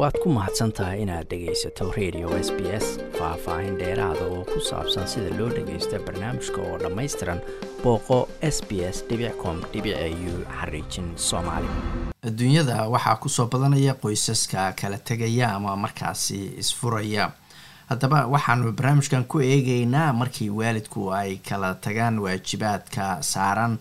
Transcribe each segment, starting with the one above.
waad ku mahadsan tahay inaad dhegaysato radio s b s faah-faahin dheeraada oo ku saabsan sida loo dhagaysto barnaamijka oo dhammaystiran booqo s b s com u xariijin soomaali. Adduunyada waxaa ku soo badanaya qoysaska kala tegaya ama markaasi isfuraya. Haddaba waxaanu barnaamijkan ku eegeynaa markii waalidku ay kala tagaan waajibaadka saaran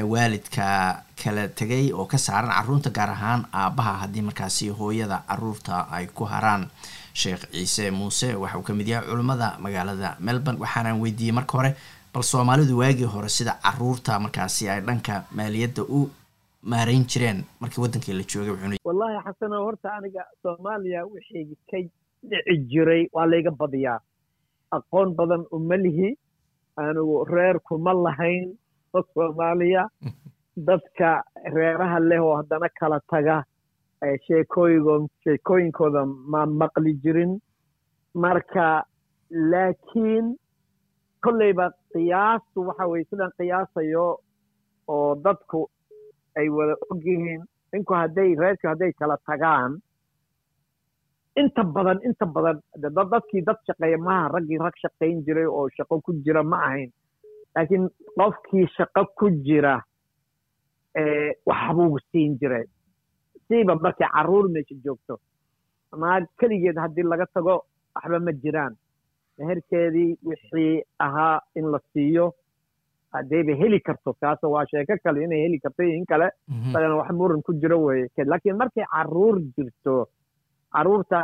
waalidka kala tegay oo ka saaran carruurta gaar ahaan aabbaha haddii markaasi hooyada carruurta ay ku haraan. Sheekh ciise muuse waxa uu ka mid yahay culimmada magaalada melbourne waxaanaan weydiiyey marka hore bal soomaalidu waagii hore sida carruurta markaasi ay dhanka maaliyadda u maareyn jireen? Markii waddankii la joogay wallahi xasano horta aniga soomaaliya wixii ka dhici jiray waa layga badiyaa. Aqoon badan uma lihi. Anigu reer kuma lahayn soomaaliya dadka reeraha leh oo haddana kala taga sheekooyigo sheekooyinkooda ma maqli jirin. Marka laakiin kolleyba qiyaastu waxa weye sidaan qiyaasayo oo dadku ay wada og yihiin ninku hadday reerku hadday kala tagaan inta badan inta badan dadkii dad shaqeeya maaha raggii rag shaqayn jiray oo shaqo ku jira ma ahayn laakiin qofkii shaqo ku jira waxbuu siin jiray siiba markay carruur meesha joogto naag keligeed haddii laga tago waxba ma jiraan. Meherkeedii wixii ahaa in la siiyo haddayba heli karto kaas waa sheeko kale inay heli karto in kale. Isagana wax muran ku jiro weye laakiin markay carruur jirto carruurta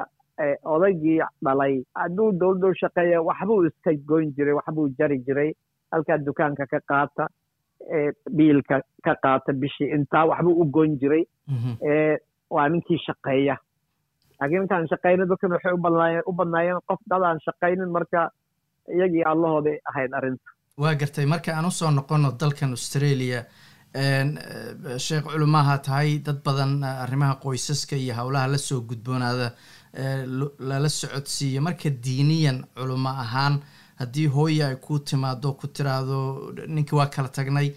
odaygii dhalay hadduu dowladdu shaqeeya waxbuu iska goyn jiray waxbuu jari jiray halkaa dukaanka ka qaata biilka ka qaata bishii intaa waxbuu u goyn jiray. Waa ninkii shaqeeya. Laakiin intaan shaqaynin dadkan waxay u badnaayeen qof dad aan shaqaynin marka iyagii allahooday ahayd arrinta. Waa gartay. Marka aan u soo noqono dalkan australia sheekh culimaha tahay dad badan arrimaha qoysaska iyo howlaha la soo gudboonaada lala socodsiiyo. Marka diiniyan culimo ahaan haddii hooya ay ku timaado ku tiraahdo ninkii waa kala tagnay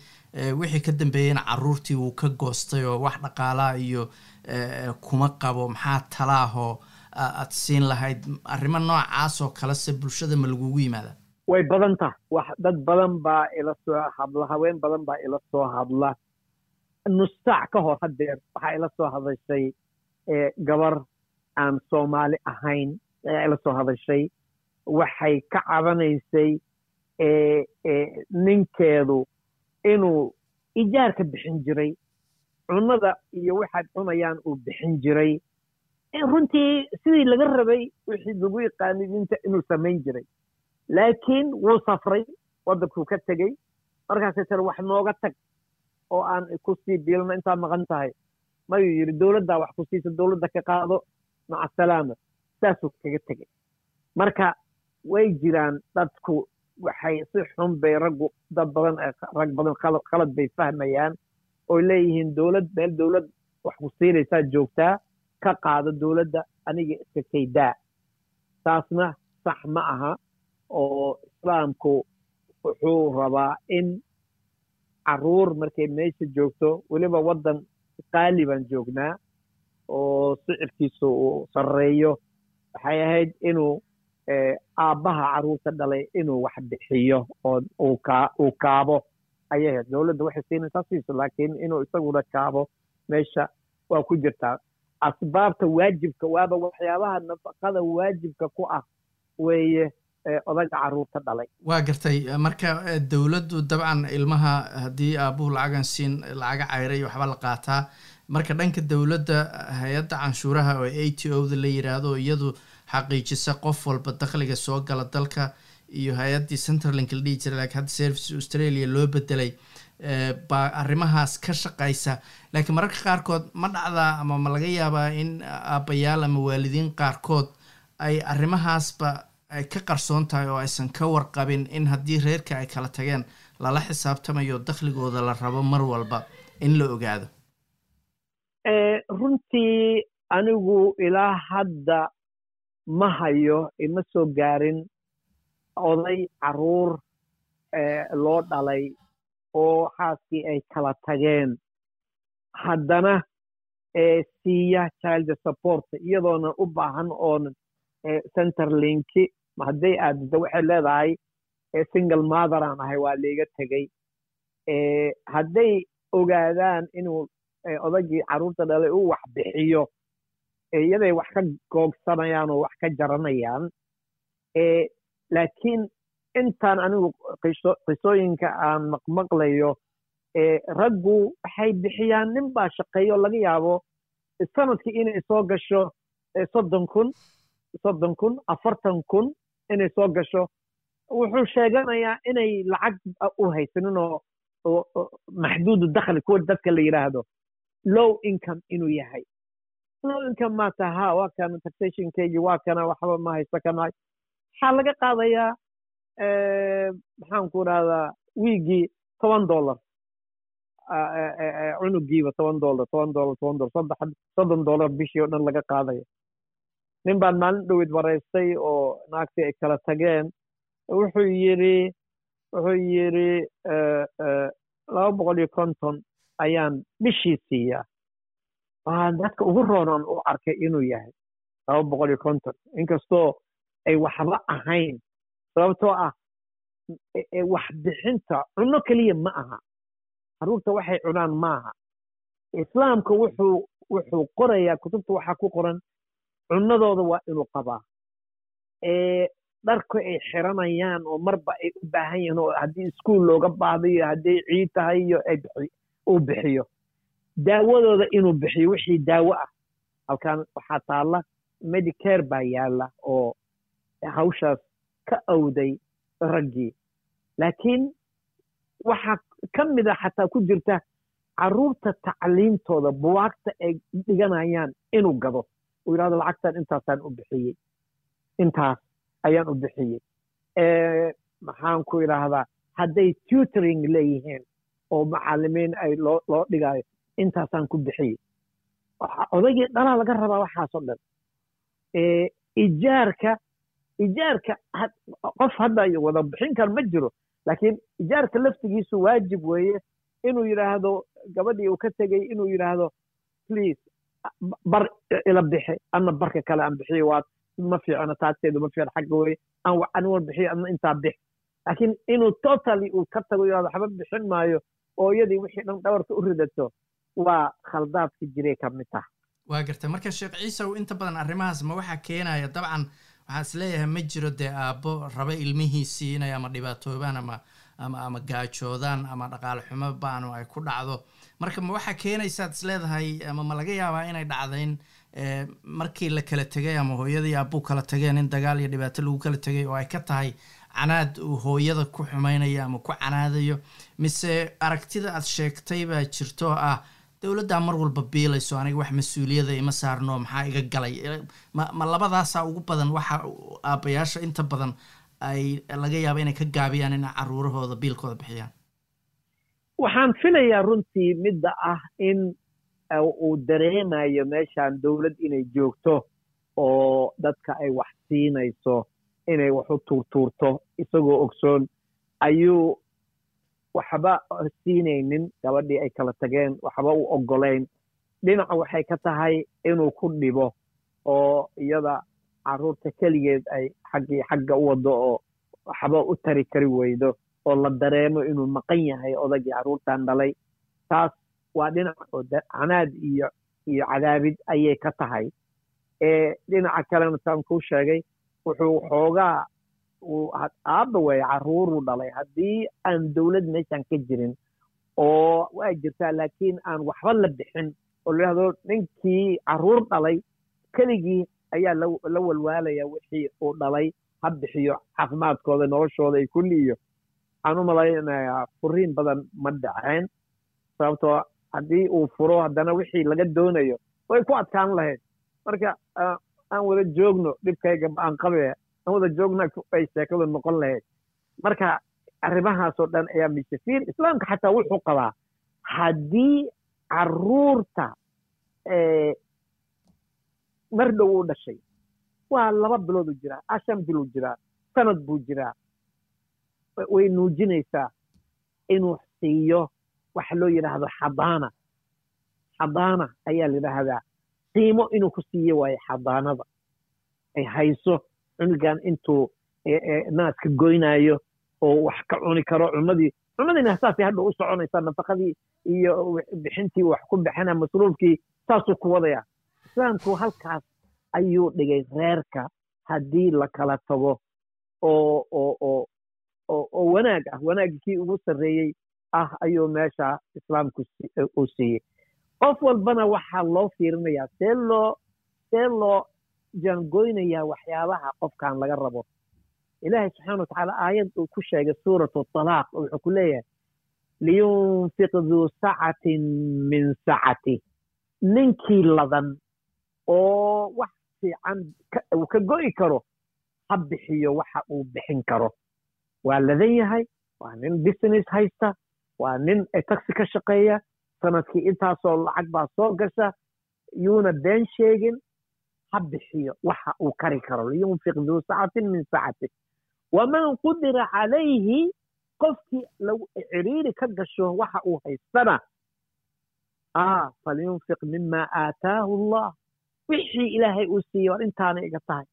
wixii ka dambeeyeyna caruurtii wuu ka goostay oo wax dhaqaalaa iyo kuma qabo. Maxaa talaahoo aad siin lahayd arrimo noocaas oo kalese bulshada ma lagugu yimaada way badan taha wax dad badan baa ila soo hadla haween badan baa ila soo hadla. Nus saac ka hor hadeer waxaa ila soo hadashay gabar aan soomaali ahayn ayaa ila soo hadashay waxay ka cabanaysay ninkeedu inuu ijaarka bixin jiray cunada iyo waxaad cunayaan uu bixin jiray. Runtii sidii laga rabay wixii lagu yaqaanay ninta inuu samayn jiray. Laakiin wuu safray waddankuu ka tegey. Markaasay tiri wax nooga tag oo aan ku sii biilno intaa maqan tahay. Mayuu yidhi dowladdaa wax ku siisa dowladda ka qaado maca salaama saasuu kaga tegey. Marka way jiraan dadku waxay si xun bay raggu dad badan rag badan khalad bay fahmayaan oy leeyihiin dowlad meel dowlad wax ku siinaysaa joogtaa ka qaado dowladda aniga iska kaydaa. Taasna sax ma aha oo islaamku wuxuu rabaa in carruur markay meesha joogto weliba waddan qaali baan joognaa oo sicirkiisu uu sarreeyo. Waxay ahayd inuu aabbaha carruurta dhalay inuu wax bixiyo oo uu kaabo. Ayay ahayd dowladda waxay siinaysaa siiso laakiin inuu isaguna kaabo meesha waa ku jirtaa asbaabta waajibka waaba waxyaabaha nafaqada waajibka ku ah weeye odaga carruurta dhalay. Waa gartay marka dowladdu dabcan ilmaha haddii aabuhu lacagan siin lacaga cayray waxba la qaataa marka dhanka dowladda hay'adda canshuuraha oo a t o da la yiraahdo iyadu xaqiijisa qof walba dakhliga soo gala dalka iyo hay'addii centerlink la dhihi jiray laakiin hadda service australia loo bedelay baa arrimahaas ka shaqaysa. Laakiin mararka qaarkood ma dhacdaa ama ma laga yaabaa in aabbayaal ama waalidiin qaarkood ay arrimahaasba ay ka qarsoon tahay oo aysan ka warqabin in haddii reerka ay kala tageen lala xisaabtamayo dakhligooda la rabo mar walba in la ogaado. Runtii anigu ilaa hadda ma hayo ima soo gaarin oday carruur loo dhalay oo xaaskii ay kala tageen. Haddana siiya child support iyadoona u baahan oonan centerlinki hadday aadida waxay leedahay single mother aan ahay waa layga tegey. Hadday ogaadaan inuu odagii carruurta dhalay uu wax bixiyo iyaday wax ka googsanayaan oo wax ka jaranayaan laakiin intaan anigu qisooyinka aan maqmaqlayo raggu waxay bixiyaan nin baa shaqeeyo laga yaabo sannadkii inay soo gasho soddon kun soddon kun afartan kun inay soo gasho wuxuu sheeganayaa inay lacag u haysanin oo maxduudu dakhli kuwa dadka la yidhaahdo low income inuu yahay maa taha waa kana taxationkeygii waa kana waxba ma haysto kana. Waxaa laga qaadayaa maxaan ku rahdaa wiigii toban dollar. Cunugiiba toban dollar toban dollar toban dollar soddon dollar bishii oo dhan laga qaadaya. Nin baan maalin dhowid waraystay oo naagtii ay kala tageen. Wuxuu yidhi wuxuu yidhi laba boqol iyo konton ayaan bishii siiyaa waa dadka ugu roonan u arkay inuu yahay laba boqol iyo konton inkastoo ay waxba ahayn. Sababtoo ah waxbixinta cunno keliya ma aha. Carruurta waxay cunaan maaha islaamka wuxuu wuxuu qorayaa kutubta waxaa ku qoran cunnadooda waa inuu qabaa. Dharka ay xiranayaan oo marba ay u baahan yihiin oo haddii iskuol looga baahdo iyo hadday ciid tahay iyo uu bixiyo daawadooda inuu bixiyo wixii daawo ah. Halkan waxaa taalla medicare baa yaalla oo hawshaas ka awday raggii. Laakiin waxaa ka mid a xataa ku jirta carruurta tacliimtooda buwaagta ay dhiganayaan inuu gado. Uu yidhahdo lacagtan intaasaan u bixiyey. Intaas ayaan u bixiyey. Maxaan ku idhaahdaa hadday tutoring leeyihiin oo macallimiin ay loo dhigaayo intaasaan ku bixiyey. Odaygii dhalaa laga rabaa waxaasoo dhan. Ijaarka ijaarka qof hadda wada bixin kar ma jiro laakiin ijaarka laftigiisu waajib weeye inuu yidhaahdo gabadhii uu ka tegey inuu yidhaahdo please bar ila bixi ana barka kale aan bixiyo waa ma fiicno taasteedu ma fiicno xagga weye aan aniwan bixiyo adna intaa bix. Laakiin inuu totally uu ka tago yidhahdo waxba bixin maayo oo iyadii wixii dhan dhawarka u ridato waa khaldaadka jiray ka mid taha waa gartay marka sheekh ciisow inta badan arrimahaas ma waxaa keenaya dabcan. Waxaan is leeyahay ma jiro dee aabbo raba ilmihiisii inay ama dhibaatoobaan ama ama ama gaajoodaan ama dhaqaale xumo baanu ay ku dhacdo. Marka ma waxaa keenaysaad is leedahay ama ma laga yaabaa inay dhacdayn markii la kala tegay ama hooyadii aabbuu kala tageen in dagaal iyo dhibaato lagu kala tegay oo ay ka tahay canaad uu hooyada ku xumaynayo ama ku canaadayo. Mise aragtida aad sheegtay baa jirto ah dowladdaa mar walba biilayso aniga wax mas'uuliyada ima saarno maxaa iga galay? Ma labadaasaa ugu badan waxa aabbayaasha inta badan ay laga yaabo inay ka gaabiyaan inay caruurahooda biilkooda bixiyaan. Waxaan filayaa runtii midda ah in uu dareemayo meeshaan dowlad inay joogto oo dadka ay wax siinayso inay wax u tuurtuurto isagoo ogsoon. Ayuu waxba siinaynin gabadhii ay kala tageen waxba u oggolayn dhinaca waxay ka tahay inuu ku dhibo oo iyada carruurta keligeed ay xaggii xagga u waddo oo waxba u tari kari weydo oo la dareemo inuu maqan yahay odagii carruurtan dhalay. Taas waa dhinac oo canaad iyo iyo cadaabid ayay ka tahay. Dhinaca kalena saan kuu sheegay wuxuu xoogaa aabba weeye carruuruu dhalay. Haddii aan dowlad meeshan ka jirin oo waa jirtaa laakiin aan waxba la bixin oo la yidhahdo ninkii carruur dhalay keligii ayaa la walwaalaya wixii uu dhalay. Ha bixiyo caafimaadkooda noloshooda iyo kulli iyo waxaan u malaynayaa furiin badan ma dhaceen sababtoo haddii uu furo haddana wixii laga doonayo way ku adkaan lahayd. Marka aan wada joogno dhibkayga aan qabe aan wada joogna ay sheekadu noqon lahayd. Marka arrimahaasoo dhan ayaa mishafiir islaamka xataa wuxuu qabaa haddii carruurta mar dhow u dhashay waa laba bilooduu jiraa ashan biluu jiraa sanad buu jiraa way nuujinaysaa inuu siiyo waxa loo yidhaahdo xabaana xadaana ayaa la yidhaahdaa qiimo inuu ku siiyo waayo xadaanada. Ay hayso cunugan intuu naaska goynaayo oo wax ka cuni karo. Cunadii cunadiina saasay hadha u soconaysaa nafaqadii iyo bixintii wax ku bixina masruufkii saasuu ku wadaya. Islaamku halkaas ayuu dhigay reerka haddii la kala tago oo oo oo wanaag ah. Wanaagii kii ugu sarreeyey ah ayuu meesha islaamku uu siiyey. Qof walbana waxaa loo fiirinayaa see loo see loo jaangoynayaa waxyaabaha qofkan laga rabo. Ilaahay subxaana watacaala aayad uu ku sheegay suuratu talaaq wuxuu ku leeyahay liyunfiq duu sacatin min sacati ninkii ladan oo wax fiican uu ka go'i karo ha bixiyo waxa uu bixin karo. Waa ladan yahay waa nin business haysta waa nin taxi ka shaqeeya sannadkii intaasoo lacag baa soo gasha yuuna been sheegin ha bixiyo waxa uu kari karo liyunfiq duu sacatin min sacati waman qudira calayhi qofkii ciriiri ka gasho waxa uu haystana falyunfiq mima aataahu allah wixii ilaahay uu siiyey war intaana iga tahay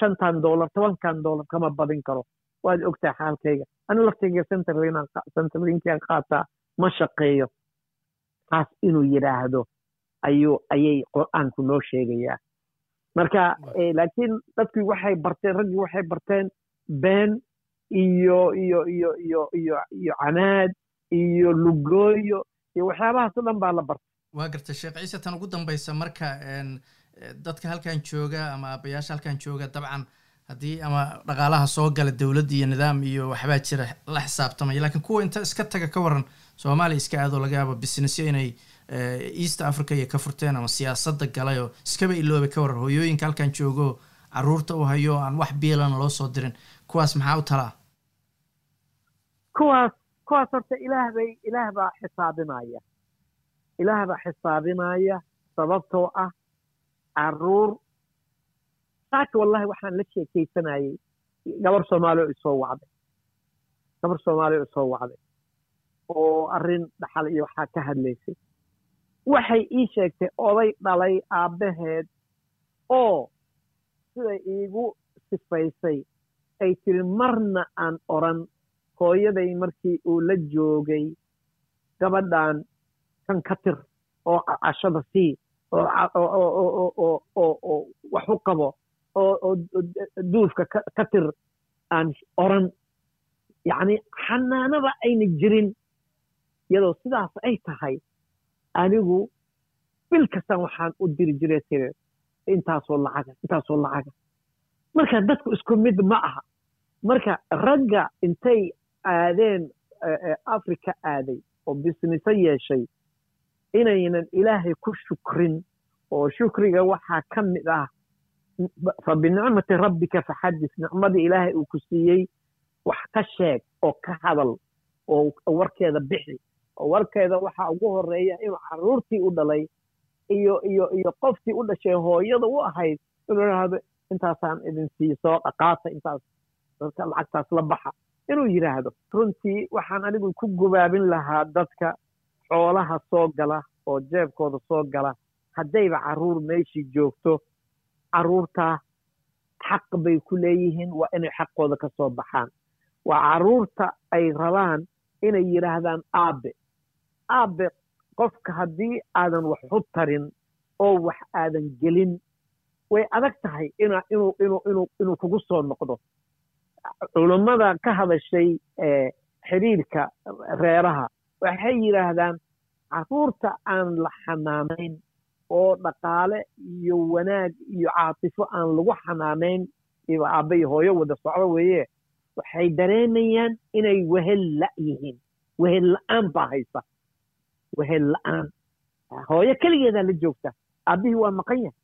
shantan doolar tobankan doolar kama badin karo waad ogtahay xaalkayga ani laftayga centerlinkian qaataa ma shaqeeyo taas inuu yidhaahdo ayuu ayay qur'aanku noo sheegayaa marka laakiin dadkii waxay barteen raggii waxay barteen been iyo iyo iyo iyo iyo iyo canaad iyo lugooyo iyo waxyaabahaas o dhan baa la bartay. Waa gartay sheekh ciise tan ugu dambaysa marka dadka halkan jooga ama aabbayaasha halkan jooga dabcan haddii ama dhaqaalaha soo gala dowladd iyo nidaam iyo waxbaa jira la xisaabtamaya lakiin kuwa inta iska taga ka waran soomaaliya iska aadoo laga yaabo businessyo inay east africa iyo ka furteen ama siyaasadda galay oo iskaba ilooba ka waran hooyooyinka halkan joogo carruurta u hayo aan wax biilana loo soo dirin. Kuwaas maxaa u talaa kuwaas kuwaas horta ilaah bay ilaah baa xisaabinaya ilaah baa xisaabinaya sababtoo ah carruur saaka wallahi waxaan la sheekaysanayey gabar soomaali oo isoo wacday. Gabar soomaali oo isoo wacday. Oo arrin dhaxal iyo waxaa ka hadlaysay waxay ii sheegtay oday dhalay aabbaheed oo siday iigu sifaysay. Ay tiri marna aan oran hooyaday markii uu la joogay gabadhan kan ka tir oo cashada sii oo wax u qabo oo duufka ka tir aan oran yacni xanaanaba ayna jirin iyadoo sidaas ay tahay anigu bil kastaan waxaan u diri jiray tiri intaasoo lacaga intaasoo lacaga. Marka dadku isku mid ma aha. Marka ragga intay aadeen africa aaday oo bisniso yeeshay inaynan ilaahay ku shukrin oo shukriga waxaa ka mid ah fa binicmati rabbika faxadis nicmadii ilaahay uu ku siiyey wax ka sheeg oo ka hadal oo warkeeda bixi warkeeda waxaa ugu horreeya inuu caruurtii u dhalay iyo iyo iyo qoftii u dhashay hooyada u ahayd inuu idhaahdo intaasaan idin sii soo dhaqaata intaas dadka lacagtaas la baxa. Inuu yidhaahdo runtii waxaan anigu ku gubaabin lahaa dadka xoolaha soo gala oo jeebkooda soo gala. Haddayba carruur meeshii joogto caruurtaa xaq bay ku leeyihiin waa inay xaqooda ka soo baxaan. Waa carruurta ay rabaan inay yidhaahdaan aabe aabe qofka haddii aadan wax u tarin oo wax aadan gelin way adag tahay inuu kugu soo noqdo. Culummada ka hadashay xiriirka reeraha waxay yidhaahdaan carruurta aan la xanaanayn oo dhaqaale iyo wanaag iyo caatifo aan lagu xanaanayn aabba iyo hooyo wada socdo weeye waxay dareemayaan inay wehel la' yihiin wehel la'aan baa haysa wehel la'aan. Hooyo keligeedaa la joogta. Aabbihii waa maqan yahay.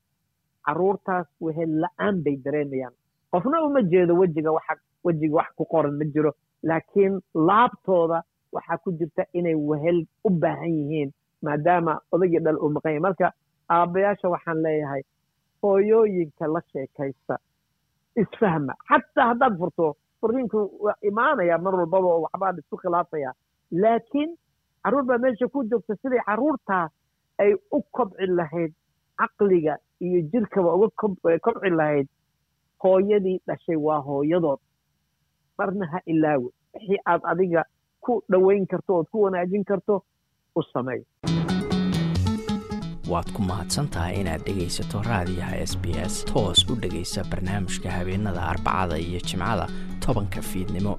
Caruurtaas wehel la'aan bay dareemayaan. Qofna uma jeedo wejiga waxa wejiga wax ku qoran ma jiro. Laakiin laabtooda waxaa ku jirta inay wehel u baahan yihiin maadaama odagii dhal uu maqan yahay. Marka aabbayaasha waxaan leeyahay hooyooyinka la sheekaysta isfahma. Xataa haddaad furto furiinku waa imaanaya mar walbaba oo waxbaan isku khilaafaya. Laakiin carruur baa meesha ku joogta siday carruurtaas ay u kobci lahayd caqliga iyo jirkaba uga kobci lahayd. Hooyadii dhashay waa hooyadood. Marna ha ilaawe. Wixii aad adiga ku dhowayn karto ood ku wanaajin karto u sameey waad ku mahadsan tahay inaad dhegaysato raadiyaha s b s. Toos u dhegaysa barnaamijka habeenada arbacada iyo jimcada. Tobanka fiidnimo